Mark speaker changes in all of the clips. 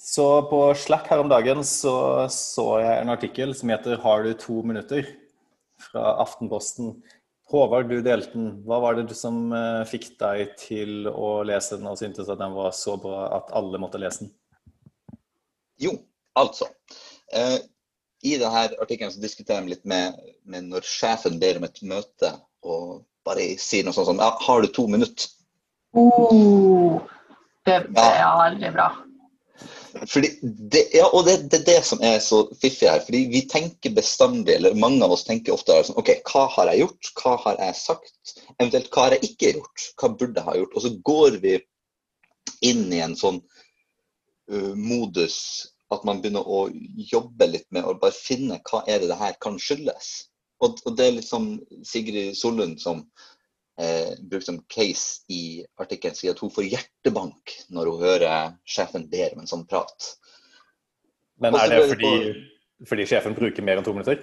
Speaker 1: Så på Slack her om dagen så, så jeg en artikkel som heter 'Har du to minutter?' fra Aftenposten. Håvard, du delte den. Hva var det som uh, fikk deg til å lese den og syntes at den var så bra at alle måtte lese den?
Speaker 2: Jo, altså. Uh, I denne artikkelen så diskuterer vi litt med, med, når sjefen ber om et møte og bare sier noe sånt som ja, 'Har du to minutter?'
Speaker 3: Oh, det, det er veldig bra.
Speaker 2: Fordi det, ja, og det er det, det, som er så fiffig her. fordi vi tenker bestandig, eller mange av oss tenker ofte sånn OK, hva har jeg gjort? Hva har jeg sagt? Eventuelt hva har jeg ikke gjort? Hva burde jeg ha gjort? Og så går vi inn i en sånn uh, modus at man begynner å jobbe litt med å bare finne hva er det det her kan skyldes. Og, og det er liksom Sigrid Sollund som eh, brukt som case i artikkelen, sier at hun får hjertebank når hun hører sjefen ber om en sånn prat.
Speaker 1: Men er det fordi, fordi, sjefen bruker mer enn to minutter?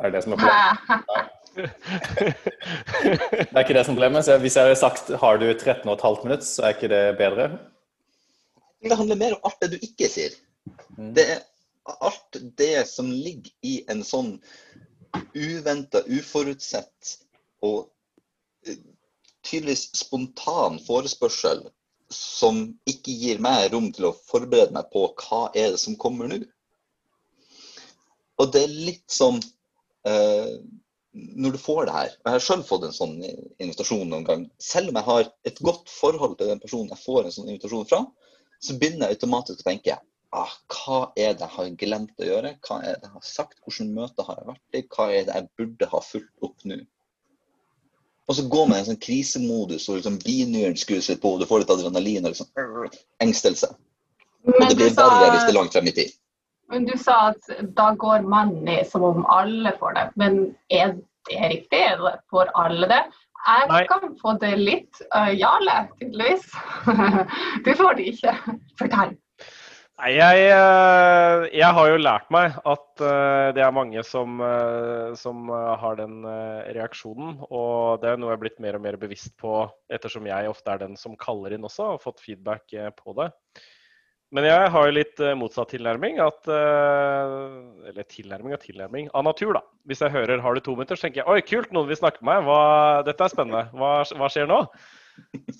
Speaker 1: Er det det som er problemet? det er ikke det som er problemet. Så hvis jeg hadde sagt har du 13 15 minutter, så er ikke det bedre?
Speaker 2: Det handler mer om alt det du ikke sier. Mm. Det er alt det som ligger i en sånn uventa, uforutsett og tydeligvis spontan forespørsel som ikke gir meg rom til å forberede meg på hva er det som kommer nå. Og det er litt som eh, når du får det her. Jeg har selv fått en sånn invitasjon noen gang. Selv om jeg har et godt forhold til den personen jeg får en sånn invitasjon fra, så begynner jeg automatisk å tenke ah, hva er det jeg har glemt å gjøre? Hva er det jeg har sagt? Hvilket møte har jeg vært i? Hva er det jeg burde ha fulgt opp nå? Og så går man i en sånn krisemodus og liksom binyren skrur seg på, og du får litt adrenalin og liksom engstelse. Og det blir verre hvis det er langt frem i tid.
Speaker 3: Men du sa at da går mannen i som om alle får det. Men er det riktig? Får alle det? Jeg Nei. kan få det litt. Uh, Jarle, tydeligvis. du får det ikke. Fortell.
Speaker 4: Nei, jeg, eh, jeg, har jo lært meg at eh, det er mange som, eh, som, har den reaksjonen. Og det er noe jeg er blitt mer og mer bevisst på ettersom jeg ofte er den som kaller inn også, og fått feedback på det. Men jeg har jo litt motsatt tilnærming. At, eller tilnærming og tilnærming. Av natur, da. Hvis jeg hører 'har du to minutter', så tenker jeg 'oi, kult, noen vil snakke med meg'. Hva, dette er spennende. Hva, hva skjer nå?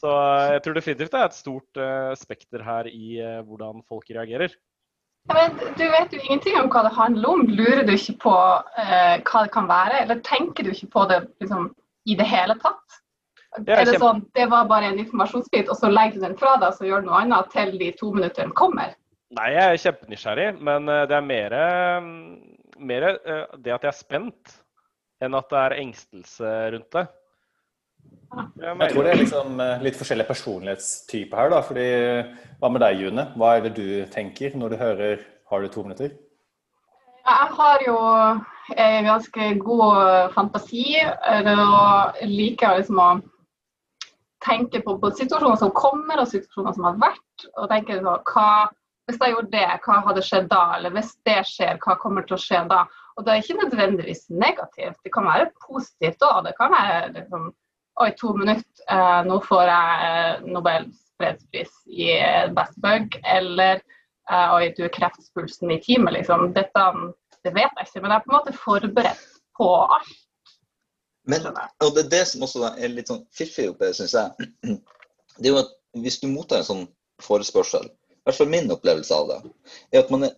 Speaker 4: Så eh, jeg tror definitivt det er et stort uh, spekter her i uh, hvordan folk reagerer.
Speaker 3: Ja, men du vet jo ingenting om hva det handler om. Lurer du ikke på uh, hva det kan være? Eller tenker du ikke på det liksom, i det hele tatt? er det sånn det var bare en informasjonsbit, og så legger du den fra deg og så gjør du noe annet til de to minuttene kommer?
Speaker 4: Nei, jeg er kjempenysgjerrig, men det er mer, mer det at jeg er spent enn at det er engstelse rundt det.
Speaker 1: Jeg tror det er liksom eh, litt forskjellige personlighetstyper her. da, fordi Hva med deg, June? Hva er det du tenker når du hører 'har du to minutter'?
Speaker 3: Jeg har jo en ganske god fantasi og liker liksom å tenke på, på, situasjoner som kommer og situasjoner som har vært. og tenke så, hva, Hvis jeg gjorde det, hva hadde skjedd da? Eller hvis det skjer, hva kommer til å skje da? Og det er ikke nødvendigvis negativt. Det kan være positivt òg. Det kan være liksom, Oi, to minutter, eh, nå får jeg eh, Nobels fredspris i best bug. Eller eh, oi, du er kreftspulsen i teamet, liksom. Dette det vet jeg ikke, men jeg er på en måte forberedt på alt.
Speaker 2: Men, og det er det som også er litt sånn fiffig oppe, syns jeg. Det er jo at hvis du mottar en sånn forespørsel, i hvert fall min opplevelse av det, er at man er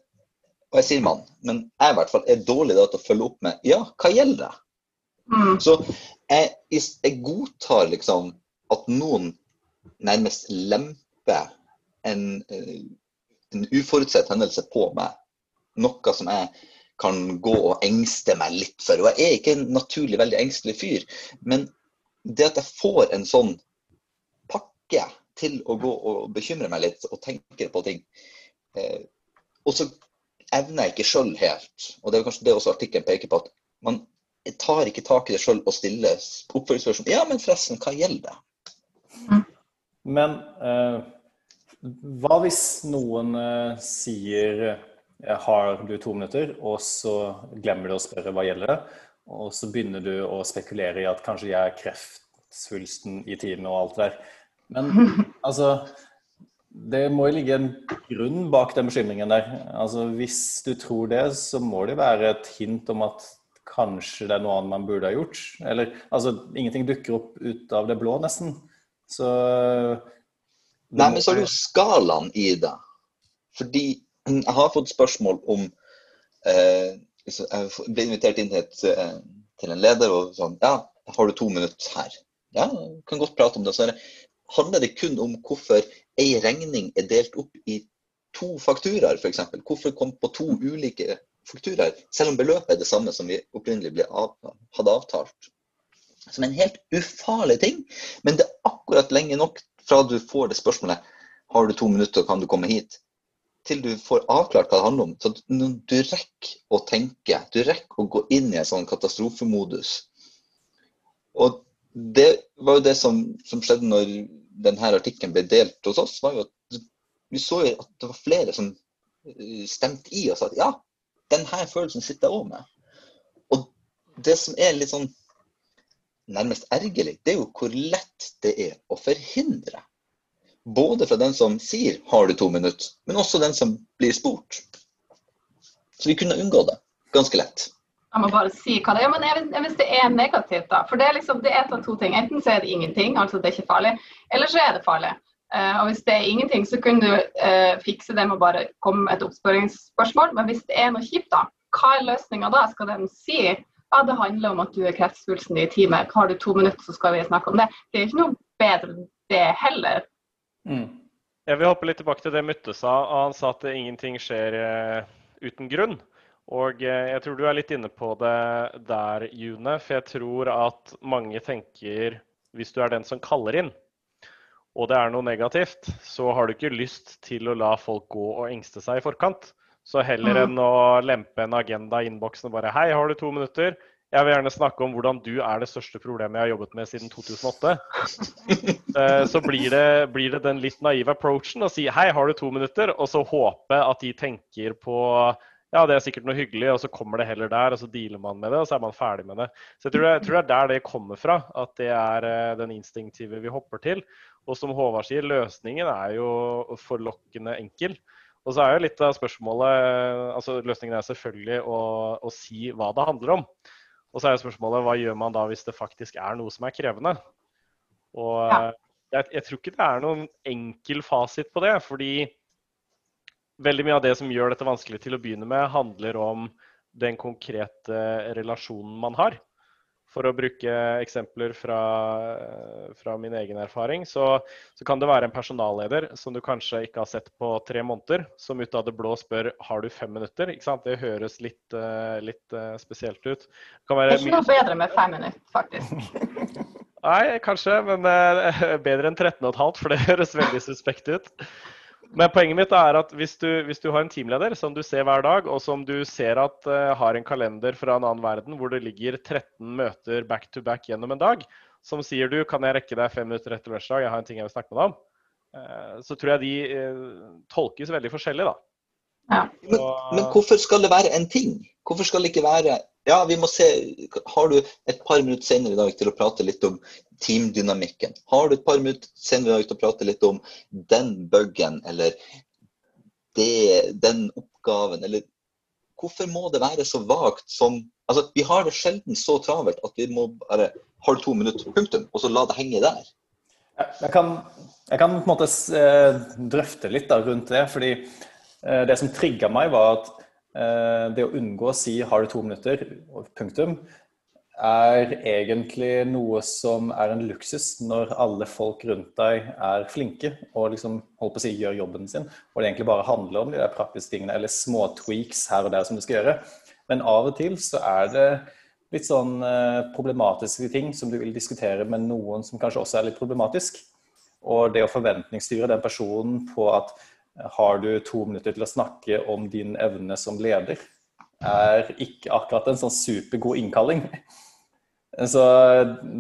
Speaker 2: og jeg sier mann, men jeg i hvert fall er dårlig da til å følge opp med ja, hva gjelder det? Mm. Så jeg, jeg, godtar liksom at noen nærmest lemper en, eh, en uforutsett hendelse på meg. Noe som jeg kan gå og engste meg litt for. Og jeg er ikke en naturlig veldig engstelig fyr, men det at jeg får en sånn pakke til å gå og bekymre meg litt og tenke på ting eh, Og så evner jeg ikke sjøl helt, og det er kanskje det også artikkelen peker på, at man jeg tar ikke tak i det sjøl og stiller oppfølgingsspørsmål. Ja, men forresten, hva gjelder det?
Speaker 1: Mm. Men eh, hva hvis noen eh, sier eh, har du to minutter, og så glemmer du å spørre hva gjelder det, og så begynner du å spekulere i at kanskje jeg er kreftsvulsten i tiden og alt det der. Men altså Det må jo ligge en grunn bak den bekymringen der. Altså, hvis du tror det, så må det være et hint om at kanskje det er noe annet man burde ha gjort. Eller altså, ingenting dukker opp ut av det blå, nesten. Så
Speaker 2: Nei, men så er det jo skalaen i det. Fordi jeg har fått spørsmål om eh, Jeg ble invitert inn til, et, eh, til en leder og sånn Ja, har du to minutter her? Ja, kan godt prate om det. Så handler det kun om hvorfor ei regning er delt opp i to fakturaer, f.eks. Hvorfor kom på to ulike fakturaer, selv om beløpet er det samme som vi opprinnelig av, hadde avtalt. Som en helt ufarlig ting, men det er akkurat lenge nok fra du får det spørsmålet har du to minutter, kan du komme hit, til du får avklart hva det handler om. Så du rekker å tenke, du rekker å gå inn i en sånn katastrofemodus. Og det var jo det som, som skjedde når denne artikkelen ble delt hos oss. var jo at Vi så jo at det var flere som eh, stemte i og sa at ja, denne følelsen sitter jeg òg med. Og det som er litt sånn nærmest ergerlig, det er jo hvor lett det er å forhindre. Både fra den som sier 'har du to minutter', men også den som blir spurt. Så vi kunne unngå det ganske lett.
Speaker 3: Jeg må bare si hva det er. Men hvis det er negativt, da. For det er liksom, det er to ting. Enten så er det ingenting, altså det er ikke farlig, eller så er det farlig. Uh, og hvis det er ingenting, så kunne du uh, fikse det med å bare komme med et oppspørringsspørsmål. Men hvis det er noe kjipt, da, hva er løsninga da? Skal den si ja, det handler om at du er kreftsvulsten i time, har du to minutter, så skal vi snakke om det. Det er ikke noe bedre det heller.
Speaker 4: Mm. Jeg vil hoppe litt tilbake til det Mutte sa. Han sa at ingenting skjer uh, uten grunn. Og jeg tror du er litt inne på det der, June. For jeg tror at mange tenker, hvis du er den som kaller inn, og det er noe negativt, så har du ikke lyst til å la folk gå og engste seg i forkant. Så heller enn å lempe en agenda i innboksen og bare Hei, har du to minutter? Jeg vil gjerne snakke om hvordan du er det største problemet jeg har jobbet med siden 2008. Eh, så blir det, blir det den litt naive approachen å si hei, har du to minutter? Og så håpe at de tenker på ja, det er sikkert noe hyggelig, og så kommer det heller der, og så dealer man med det, og så er man ferdig med det. Så jeg tror, jeg tror det er der det kommer fra, at det er eh, den instinktive vi hopper til. Og som Håvard sier, løsningen er jo forlokkende enkel. Og så er jo litt av spørsmålet altså Løsningen er selvfølgelig å, å si hva det handler om. Og så er jo spørsmålet hva gjør man da hvis det faktisk er noe som er krevende? Og ja. jeg, jeg tror ikke det er noen enkel fasit på det. fordi veldig mye av det som gjør dette vanskelig til å begynne med, handler om den konkrete relasjonen man har. For å bruke eksempler fra, fra min egen erfaring, så, så, kan det være en personalleder som du kanskje ikke har sett på tre måneder, som ut av det blå spør har du fem minutter. Det høres litt, uh, litt uh, spesielt ut.
Speaker 3: Det, det er ikke noe bedre med fem minutter, faktisk.
Speaker 4: Nei, kanskje, men uh, bedre enn 13,5, for det høres veldig suspekt ut. Men poenget mitt er at hvis du, hvis du, har en teamleder som du ser hver dag, og som du ser at uh, har en kalender fra en annen verden hvor det ligger 13 møter back to back gjennom en dag, som sier du kan jeg rekke deg fem minutter etter lunsjdag, jeg har en ting jeg vil snakke med deg om, uh, så tror jeg de uh, tolkes veldig forskjellig, da.
Speaker 2: Ja. Men, men, hvorfor skal det være en ting? Hvorfor skal det ikke være Ja, vi må se Har du et par minutter senere i dag til å prate litt om teamdynamikken? Har du et par minutter senere i dag til å prate litt om den bugen eller det, den oppgaven, eller Hvorfor må det være så vagt som Altså, vi har det sjelden så travelt at vi må bare Har to minutter, punktum, og så la det henge der.
Speaker 1: Jeg kan, jeg kan på en måte eh, drøfte litt da, rundt det. fordi Eh, det som trigga meg, var at det å unngå å si 'har du to minutter', punktum, er egentlig noe som er en luksus når alle folk rundt deg er flinke og liksom, holdt på å si, gjør jobben sin. Og det egentlig bare handler om de der praktiske tingene eller små tweaks her og der som du skal gjøre. Men av og til så er det litt sånn eh, problematiske ting som du vil diskutere med noen som kanskje også er litt problematisk. Og det å forventningsstyre den personen på at har du to minutter til å snakke om din evne som leder, er ikke akkurat en sånn supergod innkalling. Så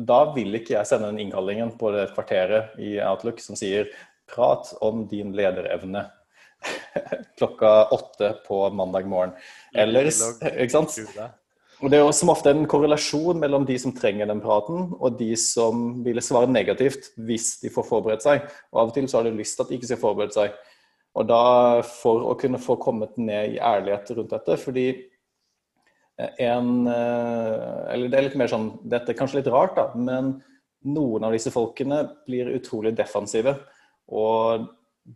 Speaker 1: da vil ikke jeg sende den innkallingen på det kvarteret i Outlook som sier 'prat om din lederevne' klokka åtte på mandag morgen. Eller, ikke sant? Og Det er jo som ofte en korrelasjon mellom de som trenger den praten, og de som ville svare negativt hvis de får forberedt seg. Og Av og til så har de lyst til at de ikke skal forberede seg. Og da for å kunne få kommet ned i ærlighet rundt dette, fordi en Eller det er litt mer sånn Dette er kanskje litt rart, da, men noen av disse folkene blir utrolig defensive. Og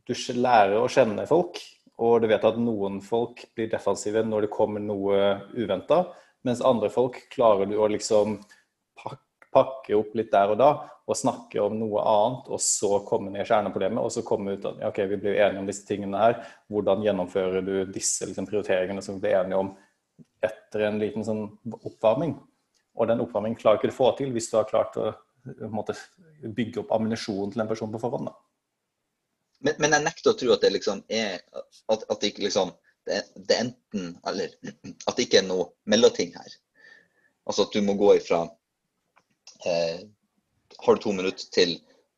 Speaker 1: du lærer å kjenne folk, og du vet at noen folk blir defensive når det kommer noe uventa, mens andre folk klarer du å liksom pakke opp litt der og da og snakke om noe annet, og så komme ned kjerneproblemet, og så komme ut at ok, vi blir enige om disse tingene her. Hvordan gjennomfører du disse liksom, prioriteringene som vi blir enige om etter en liten sånn oppvarming? Og den oppvarmingen klarer ikke du få til hvis du har klart å måte, bygge opp ammunisjon til en person på forhånd.
Speaker 2: Men, men, jeg nekter å tro at det liksom er at, at det ikke liksom det, det enten Eller at det ikke er noe mellomting her. Altså at du må gå ifra Har du to minutter til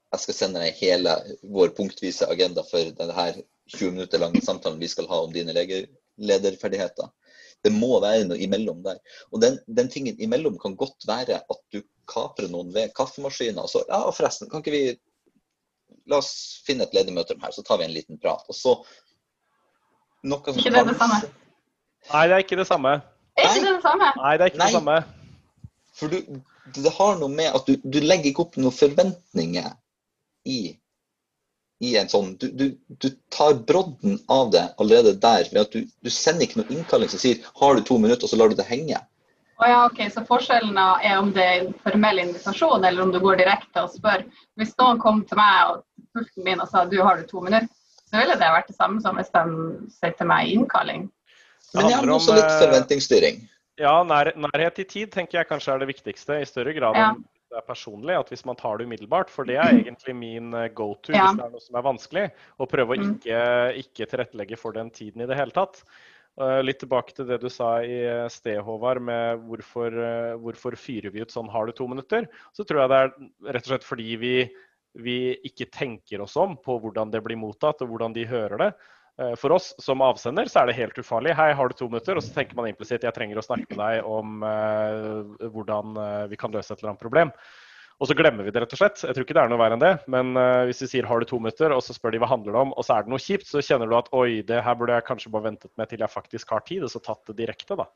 Speaker 2: jeg skal sende deg hele vår punktvise agenda for denne 20 minutter lange samtalen vi skal ha om dine lederferdigheter. Det må være noe imellom der. Og den, den tingen imellom kan godt være at du kaprer noen ved kaffemaskinen. Og så ja, forresten, kan ikke vi La oss finne et ledig møterom her, så tar vi en liten prat. Og så
Speaker 3: noe som Ikke det det samme?
Speaker 4: Nei, det er ikke det samme.
Speaker 3: Er ikke det det samme?
Speaker 4: Nei, det er ikke Nei. det samme.
Speaker 2: For du, det har noe med at du, du legger ikke opp noen forventninger i, i en sånn du, du, du, tar brodden av det allerede der. ved at du, du sender ikke noen innkalling som sier har du to minutter, og så lar du det henge.
Speaker 3: Oh, ja, ok, Så forskjellen er om det er formell invitasjon, eller om du går direkte og spør. Hvis noen kom til meg og pulten min og sa du har du to minutter, så ville det vært det samme som hvis de sier til meg innkalling.
Speaker 2: Men jeg har også litt eh, forventningsstyring.
Speaker 4: Ja, nær, nærhet i tid tenker jeg kanskje er det viktigste, i større grad ja. enn det er personlig. At hvis man tar det umiddelbart, for det er egentlig min eh, go to ja. hvis det er noe som er vanskelig, å prøve å mm. ikke, ikke tilrettelegge for den tiden i det hele tatt. Eh, litt tilbake til det du sa i eh, sted, Håvard, med hvorfor, hvorfor fyrer vi ut sånn har du to minutter. Så tror jeg det er rett og slett fordi vi, vi ikke tenker oss om på hvordan det blir mottatt og hvordan de hører det. For oss som avsender så er det helt ufarlig. Hei, har du to minutter? Og så tenker man implisitt jeg trenger å snakke med deg om uh, hvordan vi kan løse et eller annet problem. Og så glemmer vi det, rett og slett. Jeg tror ikke det er noe verre enn det. Men uh, hvis vi sier har du to minutter, og så spør de hva handler det om, og så er det noe kjipt, så kjenner du at oi, det her burde jeg kanskje bare ventet med til jeg faktisk har tid, og så tatt det direkte, da.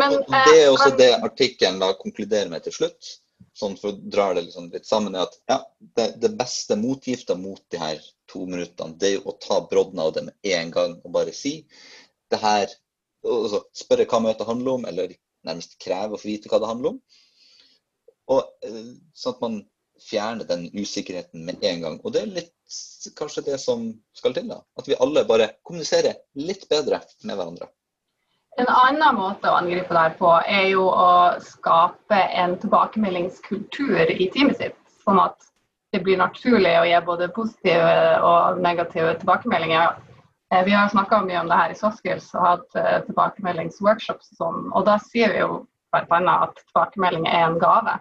Speaker 2: Men, uh, det er også det artikkelen konkluderer med til slutt. Sånn for å dra det liksom litt sammen, er at ja, det, det beste motgifta mot de her to minuttene, det er å ta brodden av det med en gang og bare si det her altså, Spørre hva møtet handler om, eller nærmest kreve å få vite hva det handler om. Og, eh, sånn at man fjerner den usikkerheten med en gang. Og det er litt kanskje det som skal til. da. At vi alle bare kommuniserer litt bedre med hverandre.
Speaker 3: En annen måte å angripe det på, er jo å skape en tilbakemeldingskultur i teamet sitt. Sånn at det blir naturlig å gi både positive og negative tilbakemeldinger. Eh, vi har snakka mye om det her i Soskills og hatt eh, tilbakemeldingsworkshops og sånn. Og da sier vi jo bl.a. at tilbakemelding er en gave.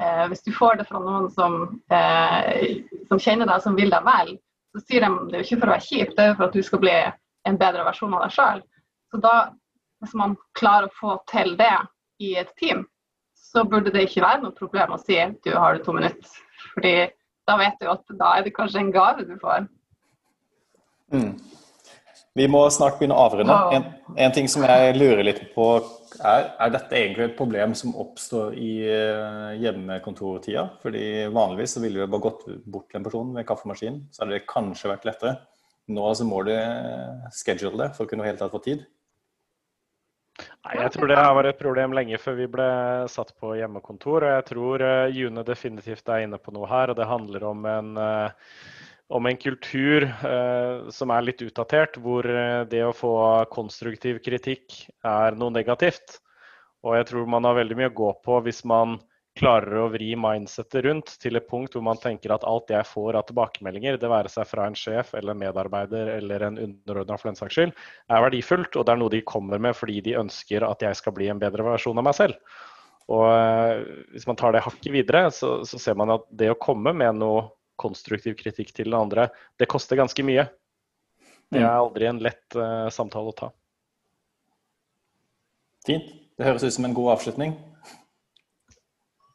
Speaker 3: Eh, hvis du får det fra noen som, som, kjenner deg, som vil deg vel, så sier de det jo ikke for å være kjip, det er jo for at du skal bli en bedre versjon av deg sjøl. Så da, hvis man klarer å få til det i et team, så burde det ikke være noe problem å si du har du to minutter. Fordi da vet du at da er det kanskje en gave du får.
Speaker 1: Mm. Vi må snart begynne å avrunde. En, en, ting som jeg lurer litt på, er, er dette egentlig et problem som oppstår i uh, hjemmekontortida? Fordi vanligvis så ville du bare gått bort til en person med kaffemaskinen, så hadde det kanskje vært lettere. Nå så må du eh, schedule det for å kunne helt tatt få tid.
Speaker 4: Nei, Jeg tror det var et problem lenge før vi ble satt på hjemmekontor. og Jeg tror uh, June definitivt er inne på noe her. og Det handler om en uh, om en kultur eh, som er litt utdatert, hvor eh, det å få konstruktiv kritikk er noe negativt. Og jeg tror man har veldig mye å gå på hvis man klarer å vri mindsettet rundt til et punkt hvor man tenker at alt jeg får av tilbakemeldinger, det være seg fra en sjef eller en medarbeider eller en underordna for den saks skyld, er verdifullt, og det er noe de kommer med fordi de ønsker at jeg skal bli en bedre versjon av meg selv. Og eh, Hvis man tar det hakket videre, så, så ser man at det å komme med noe konstruktiv kritikk til den andre. Det koster ganske mye. Det er mm. aldri en lett uh, samtale å ta.
Speaker 1: Fint. Det høres ut som en god avslutning.